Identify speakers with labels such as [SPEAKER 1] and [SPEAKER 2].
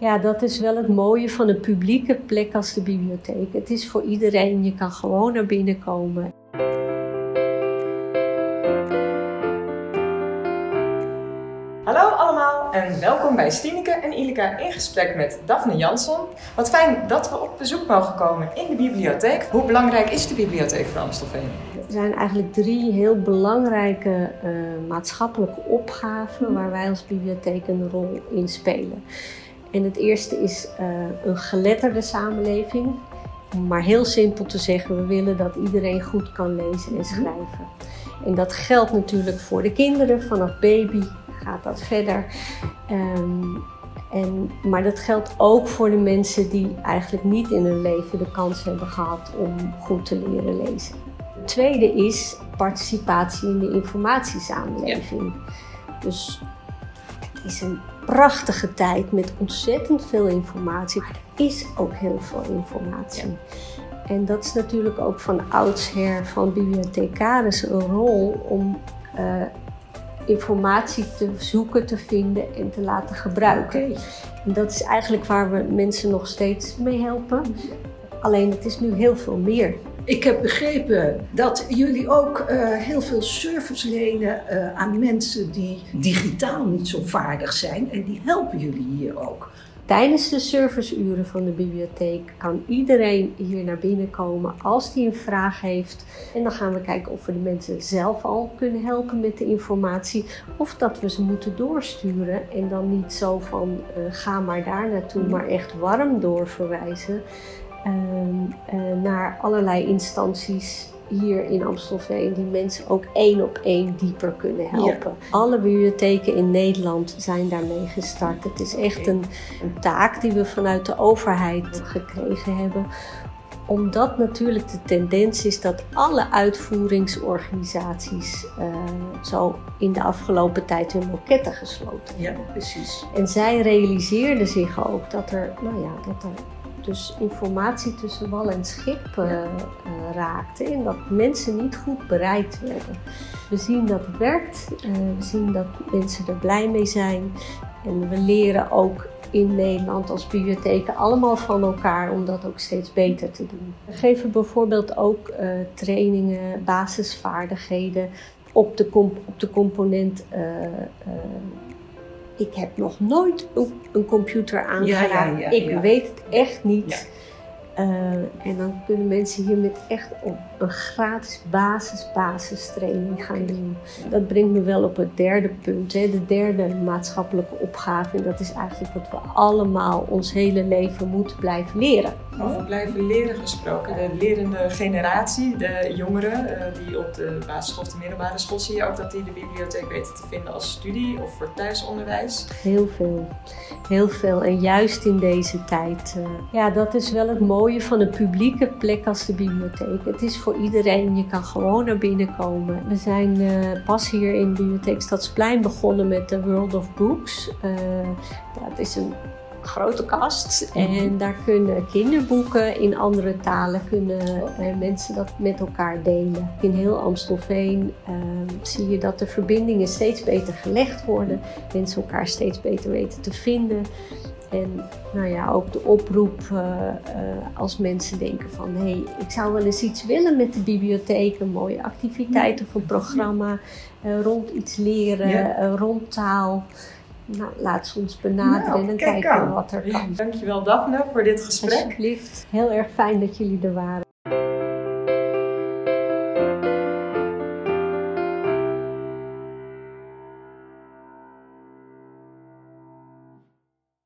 [SPEAKER 1] Ja, dat is wel het mooie van een publieke plek als de bibliotheek. Het is voor iedereen, je kan gewoon naar binnen komen.
[SPEAKER 2] Hallo allemaal en welkom bij Stineke en Ilika in gesprek met Daphne Jansson. Wat fijn dat we op bezoek mogen komen in de bibliotheek. Hoe belangrijk is de bibliotheek voor Amstelveen?
[SPEAKER 1] Er zijn eigenlijk drie heel belangrijke uh, maatschappelijke opgaven waar wij als bibliotheek een rol in spelen. En het eerste is uh, een geletterde samenleving. Om maar heel simpel te zeggen, we willen dat iedereen goed kan lezen en schrijven. En dat geldt natuurlijk voor de kinderen. Vanaf baby gaat dat verder. Um, en, maar dat geldt ook voor de mensen die eigenlijk niet in hun leven de kans hebben gehad om goed te leren lezen. Het tweede is participatie in de informatiesamenleving. Ja. Dus is een prachtige tijd met ontzettend veel informatie. Maar er is ook heel veel informatie. Ja. En dat is natuurlijk ook van oudsher van bibliothecaris een rol om uh, informatie te zoeken, te vinden en te laten gebruiken. Okay. En dat is eigenlijk waar we mensen nog steeds mee helpen. Alleen het is nu heel veel meer.
[SPEAKER 3] Ik heb begrepen dat jullie ook uh, heel veel service lenen uh, aan mensen die digitaal niet zo vaardig zijn. En die helpen jullie hier ook.
[SPEAKER 1] Tijdens de serviceuren van de bibliotheek kan iedereen hier naar binnen komen als die een vraag heeft. En dan gaan we kijken of we de mensen zelf al kunnen helpen met de informatie. Of dat we ze moeten doorsturen en dan niet zo van uh, ga maar daar naartoe, maar echt warm doorverwijzen. Uh, uh, naar allerlei instanties hier in Amstelveen die mensen ook één op één dieper kunnen helpen. Ja. Alle bibliotheken in Nederland zijn daarmee gestart. Het is echt een, een taak die we vanuit de overheid gekregen hebben omdat natuurlijk de tendens is dat alle uitvoeringsorganisaties uh, zo in de afgelopen tijd hun loketten gesloten hebben.
[SPEAKER 3] Ja, precies.
[SPEAKER 1] En zij realiseerden zich ook dat er, nou ja, dat er dus informatie tussen wal en schip uh, uh, raakte en dat mensen niet goed bereid werden. We zien dat het werkt, uh, we zien dat mensen er blij mee zijn en we leren ook in Nederland als bibliotheken allemaal van elkaar om dat ook steeds beter te doen. We geven bijvoorbeeld ook trainingen, basisvaardigheden op de, comp op de component ik heb nog nooit een computer aangeraakt. Ja, ik weet het echt niet. Uh, en dan kunnen mensen hier met echt op een gratis basis basistraining gaan doen. Dat brengt me wel op het derde punt, hè, de derde maatschappelijke opgave. En dat is eigenlijk dat we allemaal ons hele leven moeten blijven leren.
[SPEAKER 2] Over blijven leren gesproken, de lerende generatie, de jongeren uh, die op de basisschool of de middelbare school, zie je ook dat die de bibliotheek weten te vinden als studie of voor thuisonderwijs?
[SPEAKER 1] Heel veel, heel veel. En juist in deze tijd. Uh, ja, dat is wel het mooie van een publieke plek als de bibliotheek. Het is voor iedereen, je kan gewoon naar binnen komen. We zijn uh, pas hier in de bibliotheek Stadsplein begonnen met de World of Books. dat is een grote kast. En daar kunnen kinderboeken in andere talen, kunnen uh, mensen dat met elkaar delen. In heel Amstelveen uh, zie je dat de verbindingen steeds beter gelegd worden. Mensen elkaar steeds beter weten te vinden. En nou ja, ook de oproep uh, als mensen denken van hé, hey, ik zou wel eens iets willen met de bibliotheek, een mooie activiteit of een programma rond iets leren, ja. rond taal. Nou, laat ze ons benaderen nou, en kijken wat er kan.
[SPEAKER 2] Dankjewel Daphne voor dit gesprek.
[SPEAKER 1] Alsjeblieft. Heel erg fijn dat jullie er waren.